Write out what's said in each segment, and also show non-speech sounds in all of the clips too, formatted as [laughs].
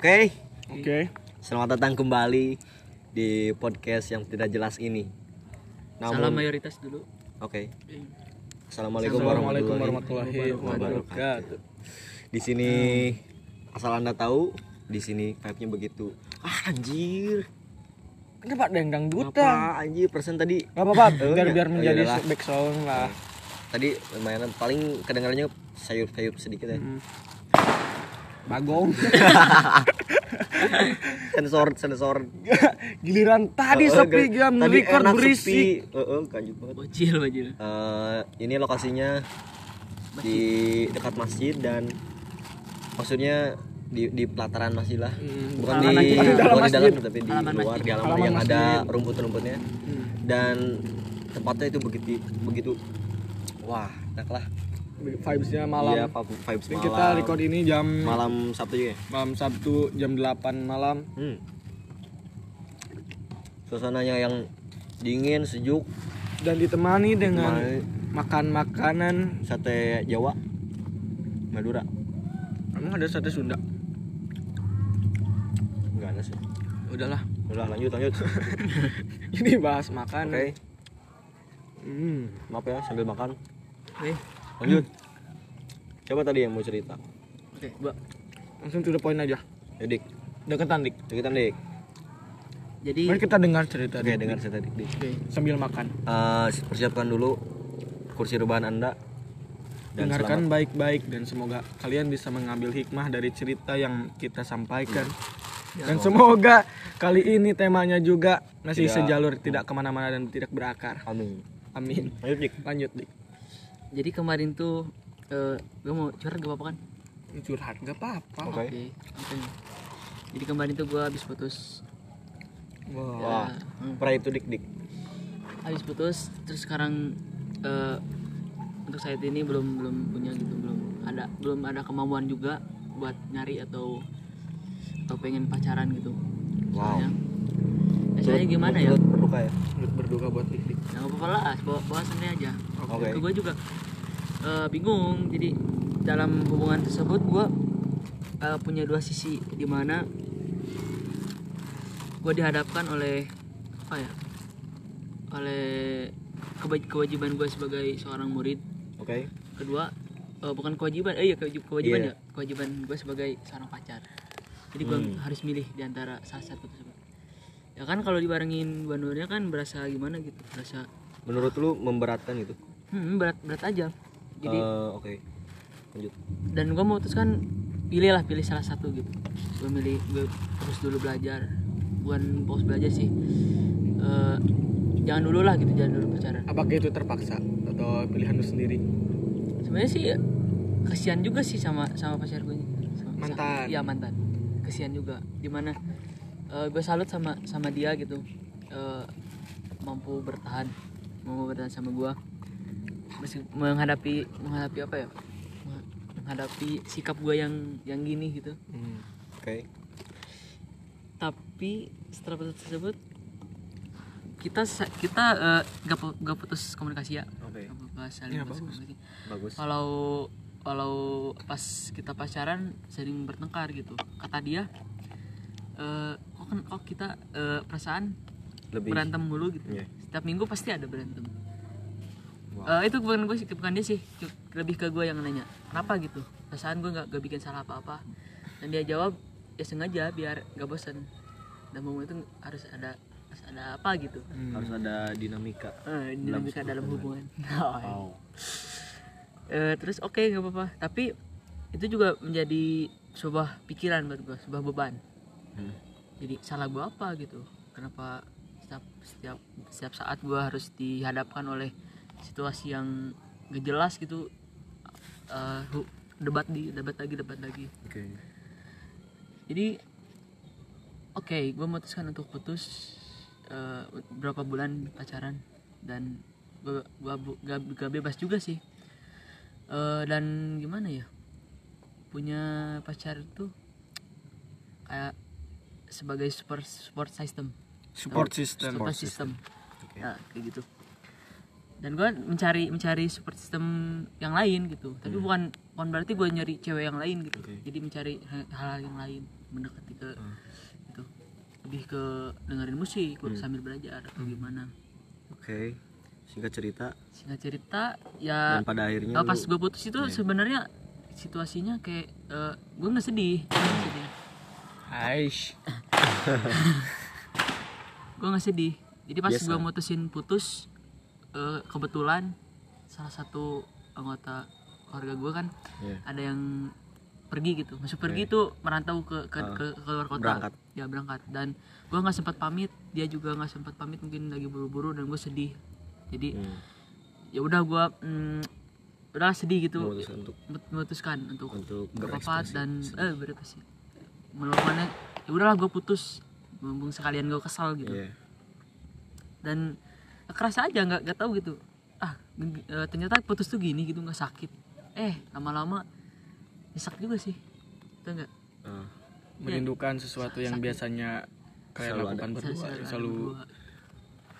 Oke, Oke. selamat datang kembali di podcast yang tidak jelas ini. Salam mayoritas dulu. Oke. Assalamualaikum Assalamualaikum warahmatullahi warahmatullahi wabarakatuh. Di sini asal anda tahu, di sini vibe-nya begitu. Ah, anjir. Kenapa dendang duta? Apa anjir persen tadi? Gak apa-apa, Oh, biar iya. biar Oh, menjadi iyalah. back sound lah. Tadi lumayan paling kedengarannya sayup-sayup sedikit ya. Hmm. Bagong. [laughs] Sensor sensor. [laughs] Giliran tadi Oh, sepi tadi jam record berisik. Heeh, kanjut banget. Bocil, bocil. Eh, ini lokasinya di dekat masjid dan maksudnya di di pelataran masjid lah Hmm, bukan di, masjid. bukan Dalam di dalam masjid. tapi di Halaman luar masjid. di halaman yang ada masjid. rumput-rumputnya Hmm. dan tempatnya itu begitu begitu wah enak lah Vibesnya malam. Iya, vibes Dan malam kita record ini jam malam Sabtu juga ya malam Sabtu jam 8 malam. hmm. suasananya yang dingin sejuk dan ditemani dengan Ditemani. makan makanan. sate Jawa Madura Emang ada sate Sunda? enggak ada sih Udahlah. udah lanjut lanjut [laughs] Ini bahas oke makanan. Hmm. maaf ya sambil makan Oke. Lanjut coba tadi yang mau cerita Oke, Mbak. Langsung to the point aja. Edik Deketan dik. cerita dik Jadi Mari kita dengar cerita. oke Dik. dengar cerita dik, dik. Oke. Sambil makan. Eh, persiapkan dulu kursi rebahan anda dan Dengarkan baik-baik dan semoga kalian bisa mengambil hikmah dari cerita yang kita sampaikan. Dan semoga kali ini temanya juga masih Tidak- sejalur, tidak ke mana-mana dan tidak berakar. amin Amin. lanjut dik Lanjut dik. Jadi kemarin tuh eh gue mau curhat gak apa-apa kan? Ini Curhat gak apa-apa. Oke. Oke. makanya. Jadi kemarin tuh gue habis putus. Wah. wah Hmm. pernah itu dik dik Habis putus terus sekarang eh untuk saat ini belum belum punya gitu, belum ada belum ada kemampuan juga buat nyari atau atau pengen pacaran gitu. wow Soalnya, ya, soalnya gimana ya? Berduka ya berduka buat dik dik. Nah, apa-apa lah, bawa, bawa santai aja. oke gue juga eh, bingung. Jadi dalam hubungan tersebut gue eh, punya dua sisi di mana gue dihadapkan oleh apa ya oleh kewajiban gue sebagai seorang murid. Oke. Kedua eh, bukan kewajiban eh ya kewajib- kewajiban Iya. ya. Kewajiban gue sebagai seorang pacar. Jadi gue Hmm. harus milih di antara salah satu tersebut. Ya kan kalau dibarengin dua-duanya kan berasa gimana gitu berasa menurut lu memberatkan gitu? Hmm, berat berat aja jadi Eh, oke. Lanjut. dan gue memutuskan pilih lah pilih salah satu gitu. Gue milih gue terus dulu belajar. Bukan fokus belajar sih. Eh, jangan dulu lah gitu jangan dulu pacaran. Apakah itu terpaksa? Atau pilihan lu sendiri? sebenarnya sih kasihan juga sih sama sama pacar gue Sama- Mantan. iya mantan. Kasihan juga. Di mana gue salut sama sama dia gitu. Eh, mampu bertahan. Mampu bertahan sama gue menghadapi menghadapi apa ya menghadapi sikap gue yang yang gini gitu Hmm. oke tapi setelah putus tersebut kita kita eh, gak, gak putus komunikasi ya apa-apa, saling Iya, putus bagus. komunikasi. bagus kalau kalau pas kita pacaran sering bertengkar gitu kata dia eh kok kan kok kita eh, perasaan lebih berantem mulu gitu Iya. setiap minggu pasti ada berantem Wow. Eh, itu bukan gue sih bukan dia sih. Lebih ke gue yang nanya kenapa gitu? Perasaan gue nggak gak bikin salah apa apa dan dia jawab ya sengaja biar gak bosan dan momen itu harus ada harus ada apa gitu. Harus ada dinamika. Eh, dinamika dalam hubungan. [laughs] wow. Eh, terus oke nggak apa-apa. Tapi itu juga menjadi sebuah pikiran buat gue sebuah beban. Hmm. jadi salah gue apa gitu? Kenapa setiap setiap setiap saat gue harus dihadapkan oleh situasi yang gak jelas gitu hu- debat di debat lagi debat lagi. Oke. Jadi oke gue memutuskan untuk putus eh, berapa bulan pacaran dan gue gak, gak bebas juga sih. Eh, dan gimana ya punya pacar itu kayak sebagai support support system. Support system. support system. Oke. Nah, kayak gitu dan gue mencari mencari support system yang lain gitu. Tapi bukan bukan berarti gue nyari cewek yang lain gitu. Oke. jadi mencari ha- hal-hal yang lain mendekati ke itu. Lebih ke dengerin musik sambil belajar atau gimana. Oke. Singkat cerita. Singkat cerita ya dan pada akhirnya uh, pas gue putus itu sebenarnya situasinya kayak gue nggak sedih. Sedih. Aish. [laughs] gue nggak sedih. Jadi pas Biasa. gue mutusin putus eh, kebetulan salah satu anggota keluarga gue kan Iya. ada yang pergi gitu. Masuk pergi itu merantau ke ke, ke, ke luar kota. Berangkat. ya berangkat. Dan gue nggak sempat pamit. Dia juga nggak sempat pamit. Mungkin lagi buru-buru dan gue sedih. Jadi Hmm, ya udah gue mm, udah sedih gitu. Memutuskan untuk Mut- memutuskan untuk untuk berpapat dan eh berekspresi. Melakukannya ya udahlah gue putus. Mumpung sekalian gue kesal gitu. Iya. dan kerasa aja nggak nggak tahu gitu. Ah eh, ternyata putus tuh gini gitu nggak sakit. Eh lama-lama nyesek juga sih. Itu enggak Ah, Merindukan sesuatu yang biasanya kalian Selalu lakukan berdua. Selalu- Selalu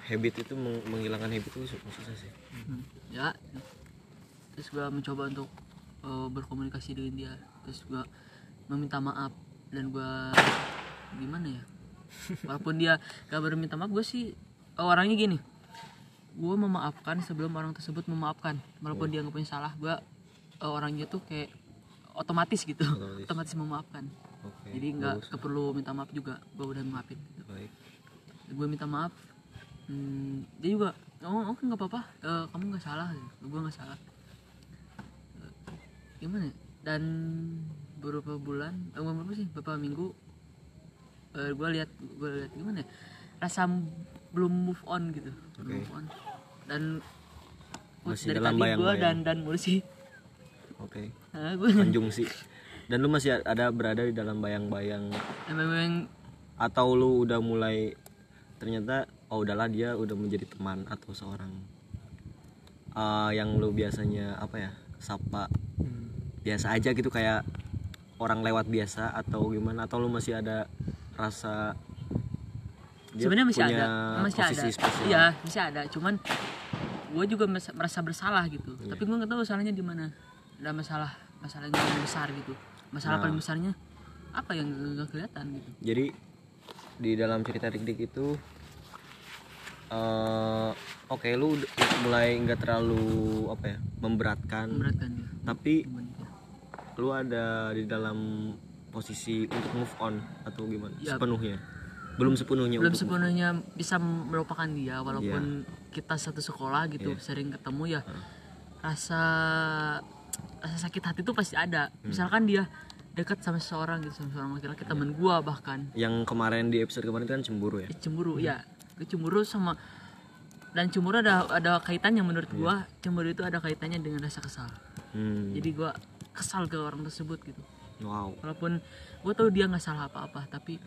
habit itu meng- menghilangkan habit itu su- susah sih? Hmm, ya terus gue mencoba untuk eh, berkomunikasi dengan dia. Terus gue meminta maaf dan gue gimana ya? [laughs] Walaupun dia gak berminta maaf gue sih eh, orangnya gini gue memaafkan sebelum orang tersebut memaafkan. Walaupun dia nggak punya salah gue eh, orangnya tuh kayak otomatis gitu. Otomatis. [laughs] otomatis memaafkan. Oke jadi nggak bagus. nggak perlu minta maaf juga gue udah maafin gitu. baik. Gue minta maaf hmm, dia juga oh oke nggak apa-apa. Eh, kamu nggak salah. Gue nggak salah. Eh, gimana ya? dan beberapa bulan eh, bukan berapa sih? Beberapa minggu eh, gue lihat gue lihat gimana ya? Rasa belum move on gitu. Belum Oke. move on dan Masih dari dalam tadi gue dan dan Mursi oke. Nah, gue konjungsi dan lu masih ada berada di dalam bayang-bayang. Memang atau lu udah mulai ternyata oh udahlah dia udah menjadi teman atau seorang eh, yang lu biasanya apa ya sapa. Hmm. biasa aja gitu kayak orang lewat biasa atau gimana. Atau lu masih ada rasa sebenarnya masih punya ada masih ada spesial? iya masih ada cuman gue juga merasa, bersalah gitu Iya. tapi gue nggak tahu salahnya di mana ada masalah masalah yang paling besar gitu masalah Nah. paling besarnya apa yang nggak kelihatan gitu jadi di dalam cerita dik-dik itu eh oke lu udah mulai nggak terlalu apa ya memberatkan memberatkan dia tapi dia. lu ada di dalam posisi untuk move on atau gimana Ya. sepenuhnya belum sepenuhnya belum untuk sepenuhnya bisa melupakan dia walaupun Iya. kita satu sekolah gitu sering ketemu ya rasa rasa sakit hati itu pasti ada. Hmm. misalkan dia dekat sama seseorang gitu sama seorang laki-laki Iya. teman gua bahkan. Yang kemarin di episode kemarin kan cemburu ya? Eh, cemburu ya Gue cemburu sama dan cemburu ada ada kaitannya menurut gua. Cemburu itu ada kaitannya dengan rasa kesal. Hmm. jadi gua kesal ke orang tersebut gitu. Wow. Walaupun gua tahu dia nggak salah apa-apa tapi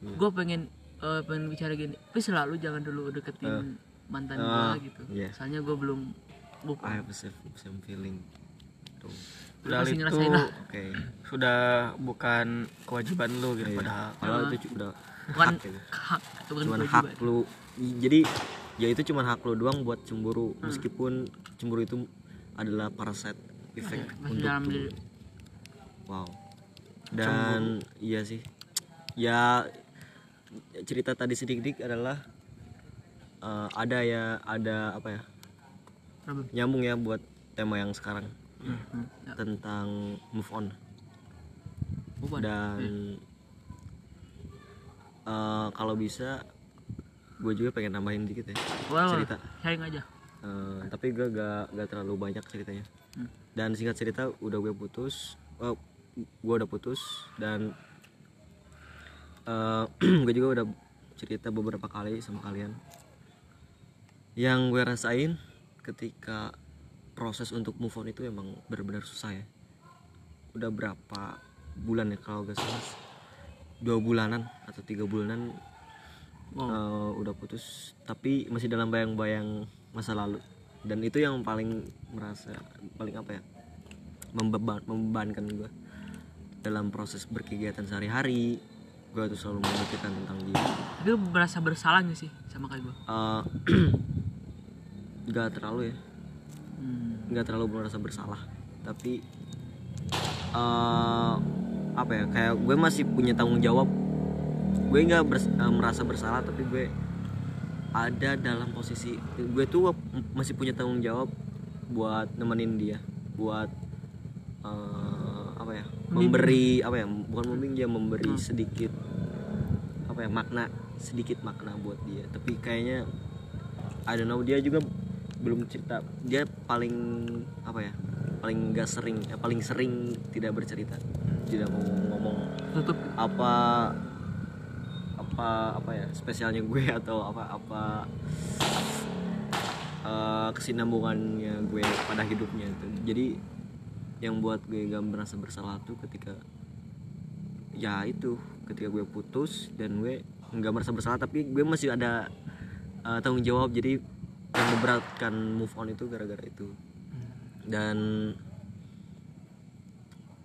Iya. gua pengen eh, pengen bicara gini tapi selalu jangan dulu deketin mantan gua Ah, gitu iya. soalnya gua belum move I have a same, same feeling tuh pasti itu lah. oke sudah bukan kewajiban lu gitu Iya. padahal. padahal itu udah bukan hak gitu. hak bukan cuman kewajiban. hak lu jadi ya itu cuman hak lu doang buat cemburu Hmm. meskipun cemburu itu adalah parasite effect masih untuk dalam diri wow dan iya sih ya cerita tadi sedikit adalah eh, ada ya ada apa ya nyambung ya buat tema yang sekarang Hmm, ya. tentang move on. Move on. dan eh, kalau bisa gue juga pengen nambahin dikit ya Well, cerita. Sharing aja. Eh, tapi gue gak, gak terlalu banyak ceritanya. Hmm. dan singkat cerita udah gue putus oh, gue udah putus dan eh, [clears throat] gue juga udah cerita beberapa kali sama kalian. Yang gue rasain ketika proses untuk move on itu emang benar-benar susah ya. Udah berapa bulan ya kalau gak salah? Dua bulanan atau tiga bulanan wow. eh, udah putus. Tapi masih dalam bayang-bayang masa lalu. Dan itu yang paling merasa paling apa ya membeban membebankan gue dalam proses berkegiatan sehari-hari gue tuh selalu memikirkan tentang dia. Tapi lu merasa bersalah gak sih sama kayak gua? Eh, [clears throat] nggak terlalu ya. Hmm. nggak terlalu merasa bersalah. Tapi eh apa ya kayak gue masih punya tanggung jawab. Gue nggak bers- eh, merasa bersalah tapi gue ada dalam posisi gue tuh masih punya tanggung jawab buat nemenin dia buat eh, memberi apa ya bukan membimbing dia memberi sedikit apa ya makna sedikit makna buat dia. Tapi kayaknya I don't know dia juga belum cerita. Dia paling apa ya paling gak sering ya, paling sering tidak bercerita. Tidak mau ngomong tutup. apa apa apa ya spesialnya gue [laughs] atau apa apa eh, kesinambungannya gue pada hidupnya itu. Jadi yang buat gue gak merasa bersalah tuh ketika ya itu ketika gue putus dan gue nggak merasa bersalah tapi gue masih ada eh, tanggung jawab jadi yang memberatkan move on itu gara-gara itu. Dan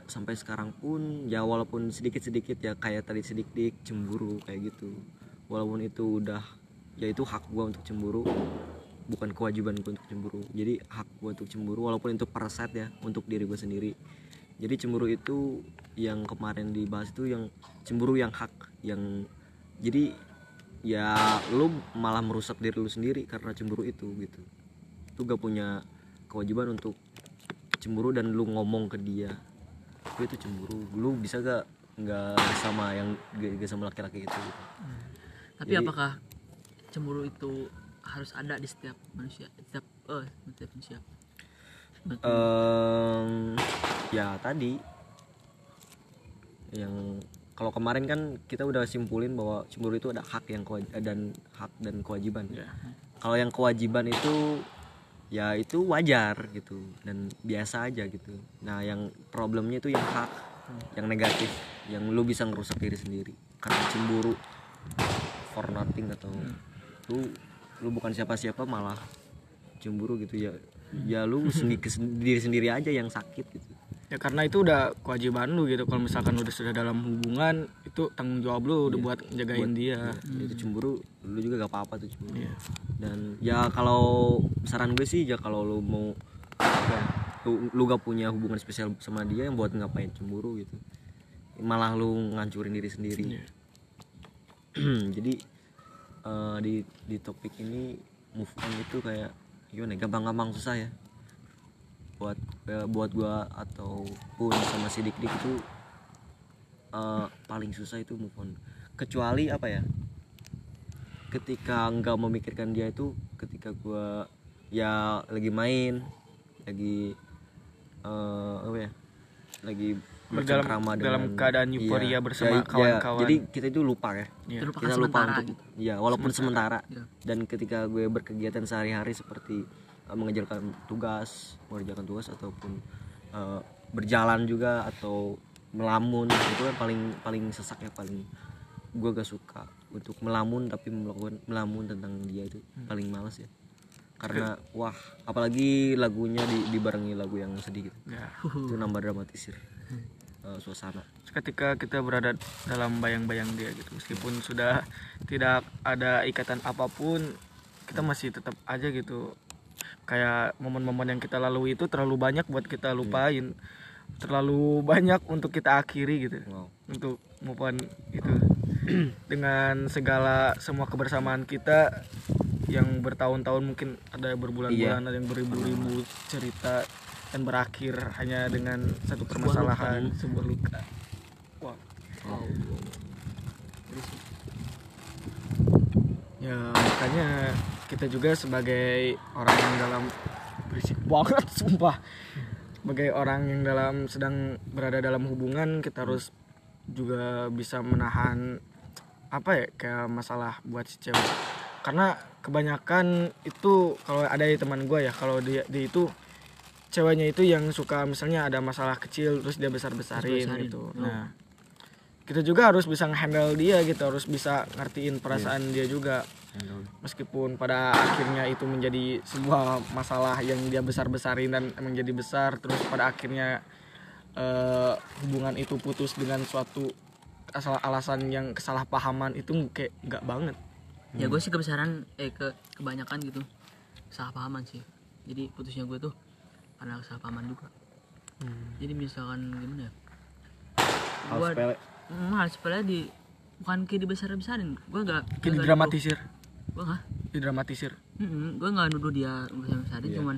sampai sekarang pun ya walaupun sedikit-sedikit ya kayak tadi sedikit cemburu kayak gitu. Walaupun itu udah ya itu hak gua untuk cemburu bukan kewajiban gua untuk cemburu. Jadi hak gua untuk cemburu walaupun itu perset ya untuk diri gue sendiri. Jadi cemburu itu yang kemarin dibahas itu yang cemburu yang hak yang jadi ya lu malah merusak diri lu sendiri karena cemburu itu gitu. Lu gak punya kewajiban untuk cemburu dan lu ngomong ke dia gue itu cemburu. Lu bisa gak nggak sama yang gak, gak sama laki-laki itu gitu. tapi Jadi- apakah cemburu itu harus ada di setiap manusia setiap eh setiap manusia. Em, ya tadi yang kalau kemarin kan kita udah simpulin bahwa cemburu itu ada hak yang kewa- dan hak dan kewajiban. Kalau yang kewajiban itu ya itu wajar gitu dan biasa aja gitu. Nah yang problemnya itu yang hak yang negatif yang lu bisa ngerusak diri sendiri. Karena cemburu for nothing atau lu lu bukan siapa-siapa malah cemburu gitu. Ya ya lu sendi- ke sen- diri sendiri aja yang sakit gitu. Ya karena itu udah kewajiban lu gitu. Kalau misalkan udah sudah dalam hubungan itu tanggung jawab lu udah buat jagain dia. Ya, itu cemburu lu juga gak apa-apa tuh cemburu. Iya. dan ya kalau saran gue sih ya kalau lu mau ya, lu, lu gak punya hubungan spesial sama dia yang buat ngapain cemburu gitu. Malah lu ngancurin diri sendiri. Iya. [clears throat] jadi eh, di di topik ini move on itu kayak gimana ya, gampang-gampang susah ya. Buat ya, buat gua ataupun sama si dik dik itu eh, paling susah itu move on. Kecuali apa ya? Ketika nggak memikirkan dia itu ketika gua ya lagi main lagi eh, apa ya lagi Dalam- bercengkrama dalam dengan- keadaan euforia iya, bersama ya, ya, kawan-kawan. jadi kita itu lupa ya Iya. Kita lupa sementara untuk gitu. ya walaupun sementara, Iya. dan ketika gue berkegiatan sehari-hari seperti uh, mengerjakan tugas mengerjakan tugas ataupun uh, berjalan juga atau melamun itu kan paling paling sesak ya paling gue gak suka untuk melamun tapi melakukan melamun tentang dia itu paling males ya karena wah apalagi lagunya di, dibarengi lagu yang sedih gitu Ya. itu nambah dramatisir uh, suasana. Ketika kita berada dalam bayang-bayang dia gitu meskipun sudah tidak ada ikatan apa pun kita masih tetap aja gitu. Kayak momen-momen yang kita lalui itu terlalu banyak buat kita lupain. Terlalu banyak untuk kita akhiri gitu. Wow. Untuk move on itu [clears throat] dengan segala semua kebersamaan kita yang bertahun-tahun mungkin ada berbulan-bulan ada yang beribu-ribu cerita dan berakhir hanya dengan satu permasalahan sebuah luka. Wah wow. Ya makanya kita juga sebagai orang yang dalam berisik banget [laughs] sumpah. Sebagai orang yang dalam sedang berada dalam hubungan kita harus juga bisa menahan apa ya kayak masalah buat si cewek. Karena kebanyakan itu kalau ada di teman gue ya kalau dia, dia itu ceweknya itu yang suka misalnya ada masalah kecil terus dia besar besarin Besar-besarin. gitu. Oh. nah kita juga harus bisa ngehandle dia gitu harus bisa ngertiin perasaan dia juga. Meskipun pada akhirnya itu menjadi sebuah masalah yang dia besar besarin dan emang jadi besar terus pada akhirnya eh, hubungan itu putus dengan suatu asal alasan yang kesalahpahaman itu kayak nggak banget. Ya gue sih kebesaran eh ke kebanyakan gitu. Kesalahpahaman sih. Jadi putusnya gue tuh karena kesalahpahaman juga. Hmm. jadi misalkan gimana ya? Hal Gua- sepele. Hmm, hal sepele di bukan kayak dibesar besarin gue gak Kayak didramatisir. gue gak didramatisir. Gue gak nuduh dia besar besarin Iya, cuman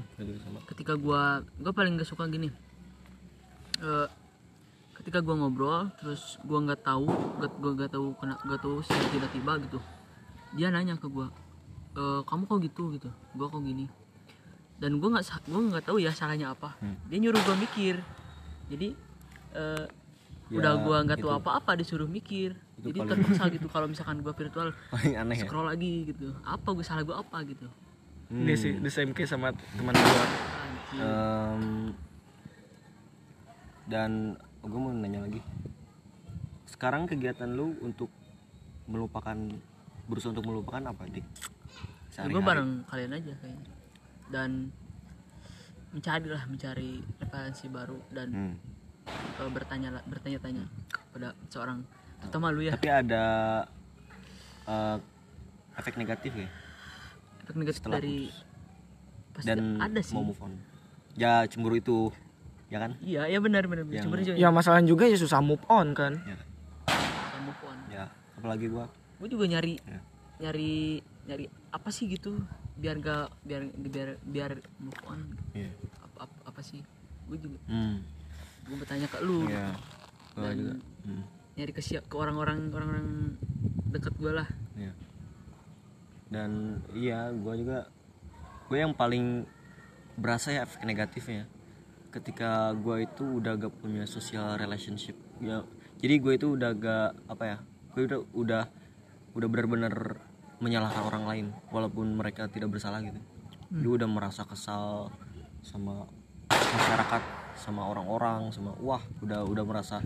ketika gue gue paling gak suka gini. Eh, ketika gue ngobrol terus gue nggak tahu gak gue nggak tahu kena nggak tahu secara tiba-tiba gitu. Dia nanya ke gue "Eh, kamu kok gitu? gitu. Gue kok gini dan gue nggak gue nggak tahu ya salahnya apa. Hmm. dia nyuruh gue mikir. Jadi eh, Ya, udah gue nggak tahu itu. apa-apa disuruh mikir. Itu jadi paling- terpaksa gitu kalau misalkan gue virtual [laughs] paling aneh ya. scroll lagi gitu. Apa gue salah gue apa gitu. Hmm. ini sih the same case sama teman Anjing. Em, dan gue mau nanya lagi. Sekarang kegiatan lu untuk melupakan berusaha untuk melupakan apa dik? Ya, gue bareng kalian aja kayaknya dan mencari lah mencari referensi baru dan Hmm. eh, bertanya bertanya-tanya pada seorang terutama lu ya. Tapi ada eh, efek negatif ya? Efek negatif setelah dari putus. pasti dan ada sih. mau move on. Ya cemburu itu ya kan? Iya iya benar benar Yang- cuma ya masalah juga ya susah move on kan? Ya. Kamu pun ya apalagi gua. Gue juga nyari Ya. nyari nyari apa sih gitu biar gak biar biar biar move on. Iya. apa, apa, apa sih? Gue juga hmm. gue bertanya ke lu. Ya gua Dan- juga. Hmm. nyari ke siap ke orang-orang orang-orang dekat gue lah. Iya. Dan iya, gue juga gue yang paling berasa ya efek negatifnya. Ketika gue itu udah gak punya social relationship ya jadi gue itu udah gak apa ya gue udah udah udah benar-benar menyalahkan orang lain walaupun mereka tidak bersalah gitu. Gue udah merasa kesal sama masyarakat sama orang-orang sama wah udah udah merasa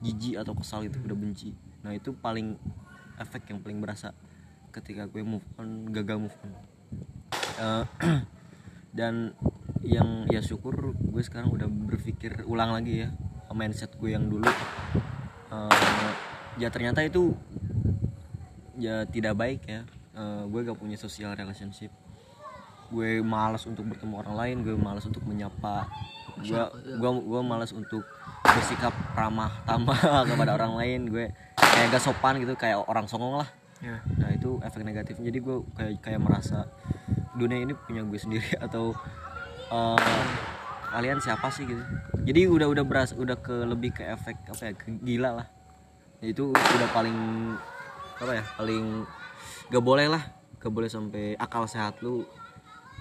jijik atau kesal gitu udah benci. Nah itu paling efek yang paling berasa ketika gue move on gagal move on. Eh, [clears throat] dan yang ya syukur gue sekarang udah berpikir ulang lagi ya mindset gue yang dulu. Eh, ya ternyata itu ya tidak baik ya. Eh, gue gak punya social relationship. Gue malas untuk bertemu orang lain gue malas untuk menyapa. Gue gue gue malas untuk bersikap ramah tamah [laughs] kepada orang lain. Gue kayak gak sopan gitu kayak orang songong lah. Ya. Nah itu efek negatif jadi gue kayak kayak merasa dunia ini punya gue sendiri [laughs] atau eh, kalian siapa sih gitu. Jadi udah udah beras udah ke lebih ke efek apa ya ke gila lah. Itu udah paling apa ya paling gak boleh lah. Gak boleh sampai akal sehat lu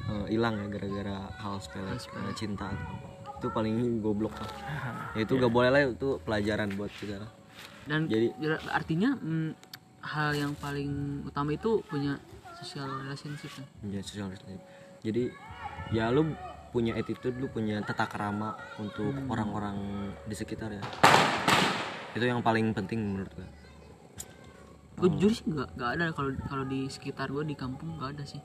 eh, hilang ya gara-gara hal sepele kayak cinta atau apa. itu paling goblok lah. [laughs] Ya itu gak boleh lah itu pelajaran buat kita. Lah dan Jadi- artinya mm, hal yang paling utama itu punya social relationship kan ya social relationship. Jadi ya lu punya attitude lu punya tata kerama untuk orang-orang di sekitar ya. Itu yang paling penting menurut gue gue jujur sih nggak nggak ada. Kalau kalau di sekitar gue di kampung nggak ada sih.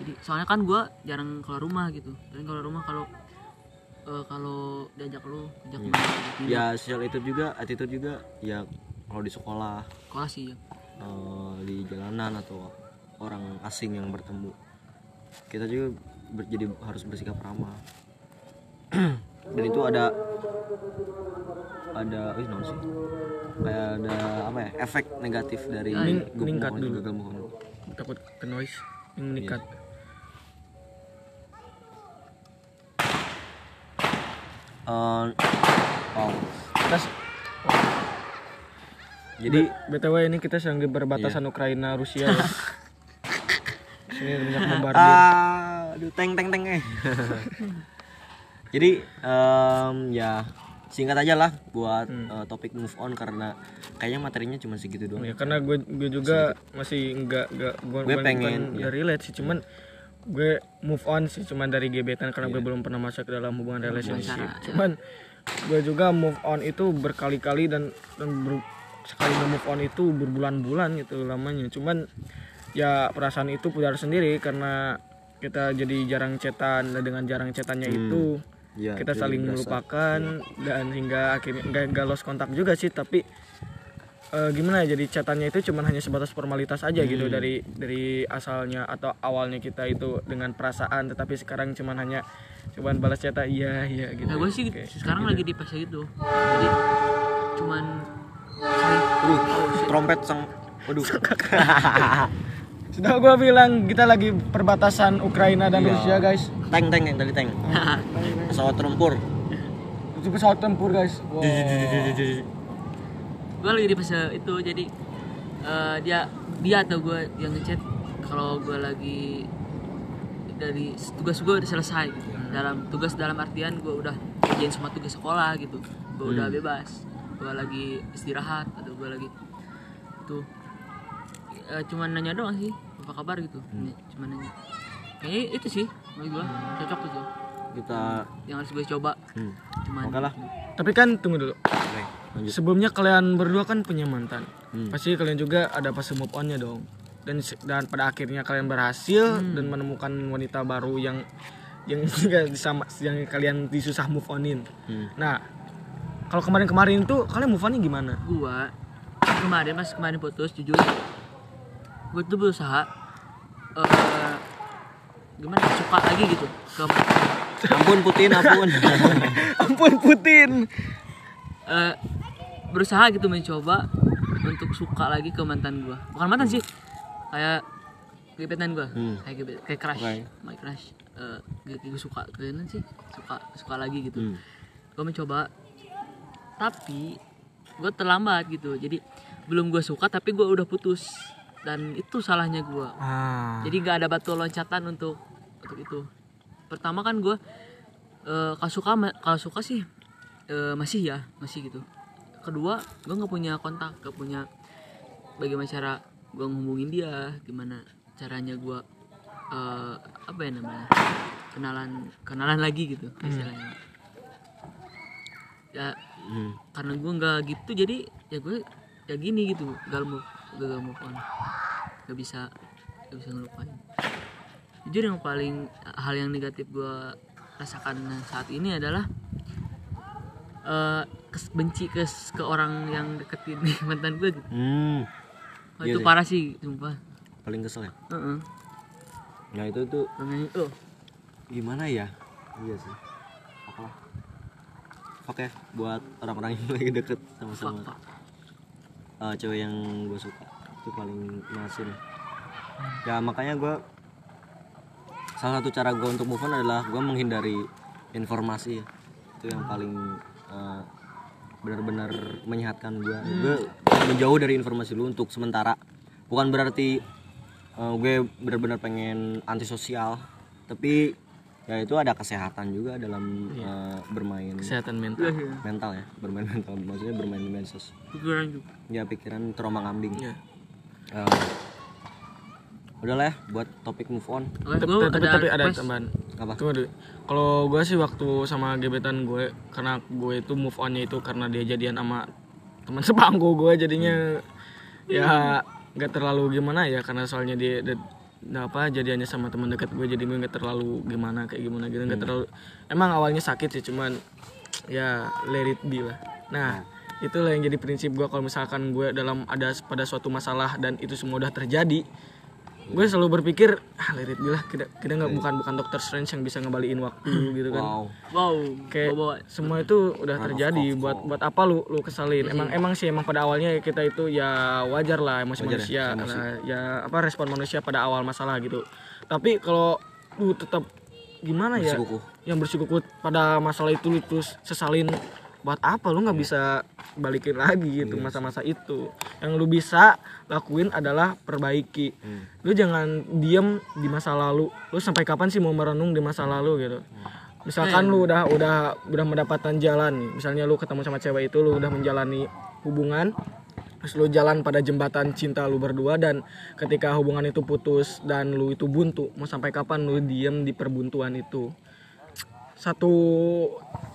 Jadi soalnya kan gue jarang keluar rumah gitu. Dan keluar rumah kalau eh, kalau diajak lu diajak main, minum, ya social itu juga attitude juga ya kalau di sekolah. Sekolah sih ya eh, di jalanan atau orang asing yang bertemu. Kita juga ber- jadi harus bersikap ramah. [clears throat] Dan itu ada ada ih naon sih? Kayak ada apa ya efek negatif dari Ning- gue meningkat mohon, dulu. gagal mohon. takut ke noise yang meningkat. Eh, oh, kita s- jadi btw ini kita sedang di perbatasan Ukraina Rusia. [laughs] Ya. sini banyak bombardir ah aduh teng teng teng eh [laughs] jadi em, ya singkat aja lah buat eh, topik move on karena kayaknya materinya cuma segitu doang. Ya karena gue gue juga masih enggak enggak gue Gue pengen, ya. relate sih cuman gue move on sih cuman dari gebetan karena gue belum pernah masuk ke dalam hubungan relationship. cuman gue juga move on itu berkali-kali dan dan ber- sekali move on itu berbulan-bulan gitu lamanya. Cuman ya perasaan itu pudar sendiri karena kita jadi jarang cetan dan dengan jarang cetannya itu ya kita saling berasa- melupakan dan hingga akhirnya enggak enggak lost kontak juga sih tapi eh, gimana ya jadi catatannya itu cuman hanya sebatas formalitas aja gitu Hmm. dari dari asalnya atau awalnya kita itu dengan perasaan tetapi sekarang cuman hanya cuman balas cata iya iya gitu Nah gue sih Kayak sekarang gitu. lagi di fase itu. Jadi cuman oh, shit. trompet sang waduh [laughs] sudah gua bilang kita lagi perbatasan Ukraina dan Iya. Rusia guys tank tank yang tadi tank [laughs] pesawat tempur. Itu pesawat tempur guys. Wow. gue lagi di fase itu jadi eh, dia dia atau gue yang ngechat kalau gue lagi dari tugas gue udah selesai gitu. dalam tugas dalam artian gue udah kerjain semua tugas sekolah gitu. Gue udah Hmm. bebas. Gue lagi istirahat atau gue lagi tuh eh, cuman nanya doang sih apa kabar gitu. Hmm. cuman nanya. Kayaknya itu sih menurut gue cocok gitu kita yang harus gue coba hmm. cuman oke lah tapi kan tunggu dulu lanjut sebelumnya kalian berdua kan punya mantan Hmm. pasti kalian juga ada fase move onnya dong dan dan pada akhirnya kalian berhasil Hmm. dan menemukan wanita baru yang yang [laughs] juga sama yang kalian disusah move onin Hmm. nah kalau kemarin-kemarin tuh kalian move onnya gimana gua kemarin pas kemarin putus jujur gua tuh berusaha eh gimana suka lagi gitu ke ampun Putin ampun. [laughs] Ampun Putin. Eh, berusaha gitu mencoba untuk suka lagi ke mantan gua. Bukan mantan sih kayak gebetan gua. Hmm. kayak gebet kayak crush. Oke. my crush. Eh gue suka kalian sih. Suka suka lagi gitu. Hmm. gue mencoba tapi gue terlambat gitu. Jadi belum gue suka tapi gue udah putus. Dan itu salahnya gue ah. Jadi nggak ada batu loncatan untuk untuk itu pertama kan gue eh kalau suka kalau suka sih eh, masih ya masih gitu. Kedua gue nggak punya kontak nggak punya bagaimana cara gue ngehubungin dia gimana caranya gue eh, apa ya namanya kenalan kenalan lagi gitu istilahnya. Ya Hmm. karena gue nggak gitu jadi ya gue ya gini gitu gagal move gagal move on. Gak bisa gak bisa ngelupain jujur yang paling hal yang negatif gue rasakan saat ini adalah kes- benci ke ke orang yang deketin [laughs] mantan gue gitu. Hmm. Wah, Iya itu sih. parah sih sumpah. Paling kesel ya? Heeh. nah itu tuh oh gimana ya? Iya sih. Oke lah oke buat orang-orang yang [laughs] lagi deket sama-sama fuck. eh, cewek yang gue suka itu paling masin ya makanya gue salah satu cara gue untuk move on adalah gue menghindari informasi. Itu yang paling eh, benar-benar menyehatkan gue gue menjauh dari informasi lu untuk sementara. Bukan berarti eh, gue benar-benar pengen antisosial tapi ya itu ada kesehatan juga dalam eh, bermain kesehatan mental. Iya, iya. mental ya bermain mental. Maksudnya bermain di medsos pikiran juga. Ya pikiran terombang ambing Iya. Udahlah ya buat topik move on. Tapi, tapi, tapi ada tambahan. Apa? Tunggu dulu. Kalau gue sih waktu sama gebetan gue karena gue itu move onnya itu karena dia jadian sama teman [laughs] sebangku gue jadinya. Ya nggak terlalu gimana ya karena soalnya dia, dia nah apa jadiannya sama teman dekat gue jadi gue nggak terlalu gimana kayak gimana gitu. Nggak terlalu emang awalnya sakit sih cuman ya let it be lah. Nah itulah yang jadi prinsip gue kalau misalkan gue dalam ada pada suatu masalah dan itu semua udah terjadi gue selalu berpikir ah be lah kita kita nggak bukan bukan dokter strange yang bisa ngembaliin waktu gitu kan. wow. Wow kayak bawa. semua itu udah terjadi buat buat apa lu lu kesalin emang emang sih emang pada awalnya kita itu ya wajar lah emosi Wajar ya, manusia emosi. karena ya apa respon manusia pada awal masalah gitu. Tapi kalau lu tetap gimana ya? Bersikukuh. yang bersikukuh pada masalah itu lu terus sesalin buat apa? Lu nggak bisa balikin lagi gitu masa-masa itu. Yang lu bisa lakuin adalah perbaiki. Lu jangan diem di masa lalu. Lu sampai kapan sih mau merenung di masa lalu gitu? Misalkan lu udah udah udah mendapatkan jalan misalnya lu ketemu sama cewek itu lu udah menjalani hubungan terus lu jalan pada jembatan cinta lu berdua dan ketika hubungan itu putus dan lu itu buntu mau sampai kapan lu diem di perbuntuan itu? Satu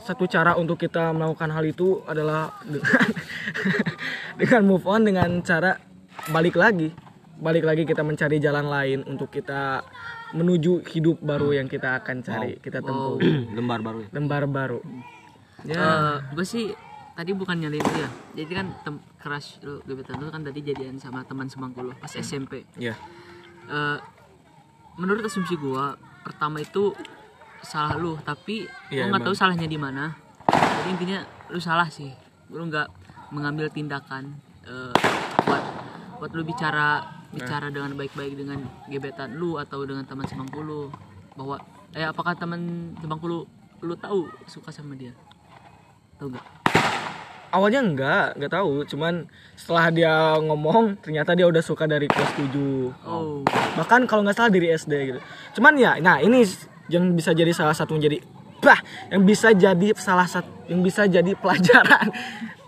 satu cara untuk kita melakukan hal itu adalah dengan [laughs] dengan move on dengan cara balik lagi. Balik lagi kita mencari jalan lain untuk kita menuju hidup baru yang kita akan cari kita tempuh. [clears throat] Lembar baru ya? Lembar baru. Ya. Gue sih tadi bukan nyalin lu ya. Jadi kan tem crush lu gebetan lu kan tadi jadian sama teman semangku lu pas SMP Iya. Eh, menurut asumsi gua pertama itu salah lu tapi Iya, gua nggak tahu salahnya di mana. Jadi intinya lu salah sih. Lu nggak mengambil tindakan eh, buat buat lu bicara bicara dengan baik-baik dengan gebetan lu atau dengan teman semangku lu. Bahwa eh apakah teman semangku lu lu tahu suka sama dia? Tahu nggak? Awalnya enggak, enggak tahu. Cuman setelah dia ngomong, ternyata dia udah suka dari kelas 7. oh. Bahkan kalau nggak salah dari SD gitu. Cuman ya, nah ini yang bisa jadi salah satu menjadi bah, yang bisa jadi salah satu yang bisa jadi pelajaran.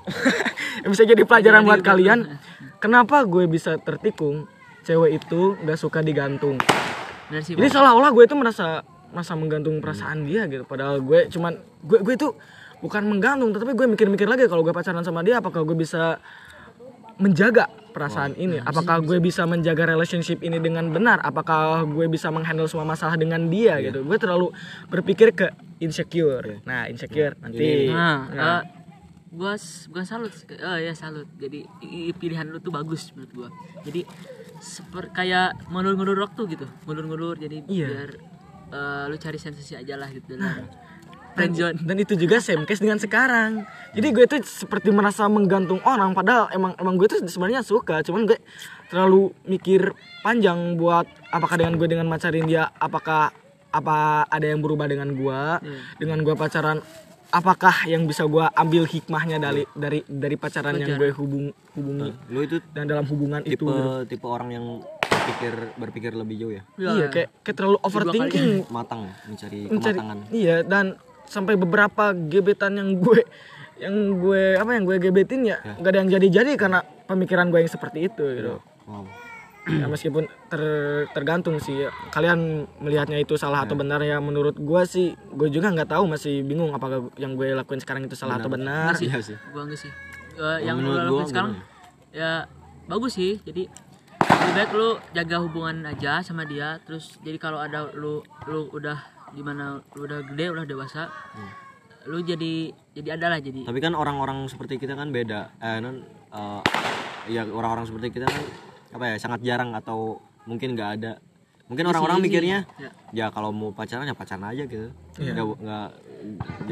[laughs] yang bisa jadi pelajaran buat gitu. kalian. Kenapa gue bisa tertikung cewek itu nggak suka digantung? Jadi Bang. seolah-olah gue itu merasa merasa menggantung perasaan dia gitu. Padahal gue cuman gue gue itu bukan menggantung, tetapi gue mikir-mikir lagi kalau gue pacaran sama dia, apakah gue bisa menjaga perasaan ini? Apakah gue bisa menjaga relationship ini dengan benar? Apakah gue bisa menghandle semua masalah dengan dia gitu? Gue terlalu berpikir ke insecure. Nah, insecure nanti. Nah, Nah. eh, gua s- gua salut eh ya salut. Jadi pilihan lu tuh bagus menurut gua. Jadi seperti kayak ngulur-ngulur waktu gitu. Ngulur-ngulur jadi Iya. biar eh, lu cari sensasi aja lah gitu dalam friendzone. dan itu juga same case dengan sekarang. Jadi gue tuh seperti merasa menggantung orang padahal emang emang gue tuh sebenarnya suka cuman gue terlalu mikir panjang buat apakah dengan gue dengan macarin dia apakah apa ada yang berubah dengan gue dengan gue pacaran apakah yang bisa gue ambil hikmahnya dari dari dari pacaran yang gue hubung hubungi. Lu itu dan dalam hubungan tipe itu gitu. tipe orang yang berpikir berpikir lebih jauh ya? Iya kayak kayak terlalu overthinking. Matang mencari mencari kematangan. iya dan sampai beberapa gebetan yang gue yang gue apa yang gue gebetin ya nggak ada yang jadi-jadi karena pemikiran gue yang seperti itu gitu. Wow. Ya, meskipun ter- tergantung sih kalian melihatnya itu salah atau benar ya menurut gue sih gue juga nggak tahu masih bingung apakah yang gue lakuin sekarang itu salah atau benar. iya sih. Gua enggak sih. Eh, yang lu lakuin gua sekarang ya bagus sih. Jadi lebih baik lu jaga hubungan aja sama dia terus jadi kalau ada lu lu udah di mana lu udah gede udah dewasa lu jadi jadi adalah jadi. Tapi kan orang-orang seperti kita kan beda. Eh non eh, ya orang-orang seperti kita kan apa ya sangat jarang atau mungkin nggak ada. Mungkin orang-orang mikirnya Ya. ya kalau mau pacaran ya pacaran aja gitu. Nggak nggak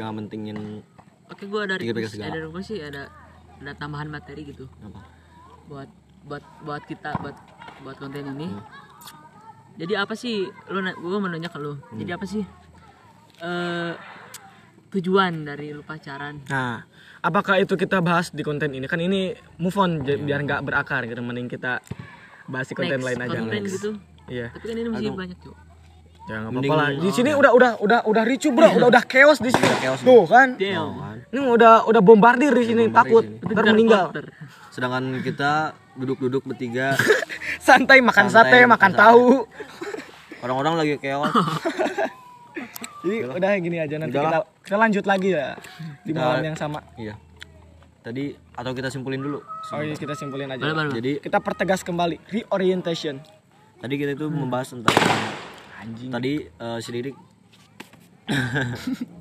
jangan mentingin Oke, gua ada request, ada request sih ada ada tambahan materi gitu. Apa? Buat buat buat kita buat buat konten ini. Jadi apa sih lu gua mau nanya ke lu. Jadi apa sih eh tujuan dari lu pacaran? nah apakah itu kita bahas di konten ini kan ini move on j- biar nggak berakar gitu mending kita bahas di konten Next, lain aja konten next. gitu. iya Tapi kan ini masih banyak, Cuk. Ya nggak Mending- apa-apa lah. Di sini udah udah udah udah ricu bro, udah udah chaos di sini. chaos. Tuh kan. Damn. Ini udah udah bombardir di sini takut ntar meninggal. Sedangkan kita duduk-duduk bertiga [laughs] Santai makan Santai, sate, makan tahu. orang-orang lagi keos [laughs] Jadi udah gini aja nanti Udahlah. kita kita lanjut lagi ya di Kita- malam yang sama. iya tadi atau kita simpulin dulu Oh iya kita simpulin aja. Boleh, boleh. jadi Kita pertegas kembali reorientation. tadi kita itu membahas tentang Anjing. tadi eh, si Didik [laughs]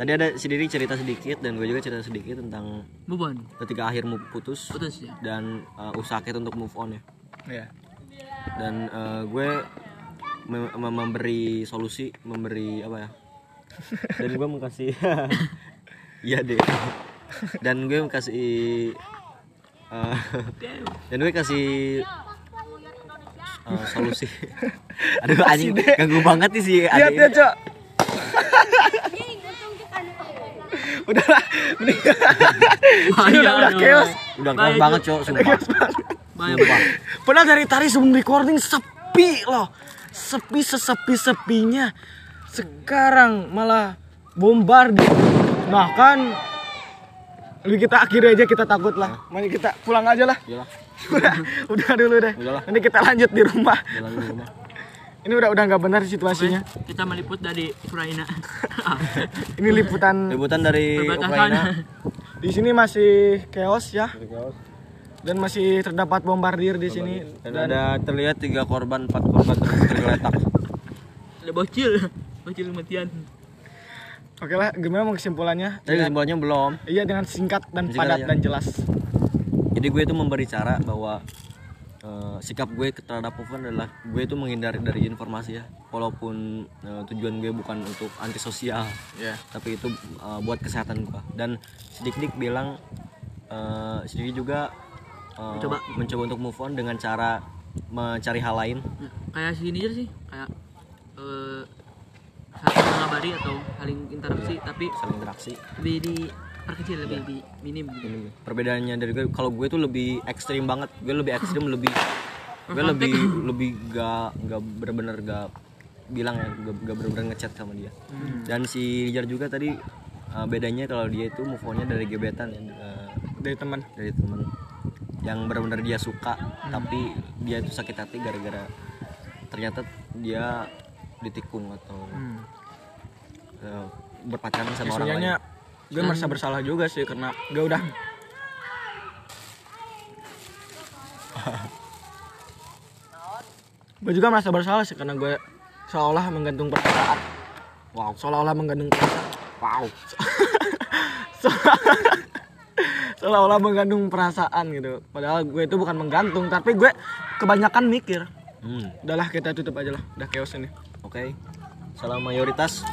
tadi ada si Didik cerita sedikit dan gue juga cerita sedikit tentang Move on. ketika akhirmu putus Putus ya. dan eh, usaha kita untuk move on ya Iya. dan eh, gue mem- memberi solusi memberi apa ya dan gue mau kasih [laughs] iya deh dan gue kasih eh, dan gue kasih eh, solusi [laughs] aduh anjing ganggu banget nih si Lihat ya. Cok. Udahlah, mending udah udah chaos. udah keras banget cok sumpah sumpah Padahal dari tadi sebelum recording sepi loh. Sepi sesepi sepinya. Sekarang malah bombardir. Nah kan lebih kita akhiri aja kita takut lah. Mari kita pulang aja lah. Iyalah, [laughs] udah, udah dulu deh. Udahlah. Nanti kita lanjut di rumah. jalan di rumah Ini udah udah nggak benar situasinya. Kita meliput dari Ukraina. [laughs] Ini liputan liputan dari Perbatasan. Ukraina di sini masih chaos ya dan masih terdapat bombardir di sini dan ada terlihat tiga korban empat korban tergeletak [laughs] Ada bocil. Bocil kematian. Oke lah, gimana mau kesimpulannya? Tadi kesimpulannya belum. Iya dengan singkat dan Singkat padat aja. dan jelas. Jadi gue itu memberi cara bahwa eh, sikap gue terhadap move on adalah gue itu menghindari dari informasi ya. Walaupun eh, tujuan gue bukan untuk antisosial, Ya. tapi itu eh, buat kesehatan gue. Dan sedikit bilang eh, sedikit juga eh, Mencoba. mencoba untuk move on dengan cara mencari hal lain. Ya, kayak si Niger sih kayak eh saling mengabari atau saling interaksi tapi saling interaksi. lebih di perkecil lebih di minim gitu. Ini perbedaannya dari gue kalau gue tuh lebih ekstrim banget. Gue lebih ekstrim lebih gue lebih lebih gak gak bener-bener gak bilang ya gak, gak bener-bener ngechat sama dia. Dan si Jar juga tadi uh, bedanya kalau dia itu move onnya dari gebetan ya uh, Dari teman. dari temen yang benar-benar dia suka tapi dia itu sakit hati gara-gara ternyata dia ditikung atau Hmm. uh, berpacaran sama orang lain gue merasa bersalah juga sih karena gue udah [laughs] gue juga merasa bersalah sih karena gue seolah menggantung perasaan. Wow. Seolah-olah menggantung perasaan. Wow. [laughs] Seolah-olah menggantung perasaan gitu. Padahal gue itu bukan menggantung tapi gue kebanyakan mikir. Hmm, udahlah kita tutup aja lah. Udah chaos ini. Oke. Salam mayoritas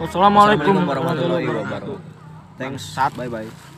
wassalamualaikum Assalamualaikum warahmatullahi wabarakatuh. Thanks. Bye bye.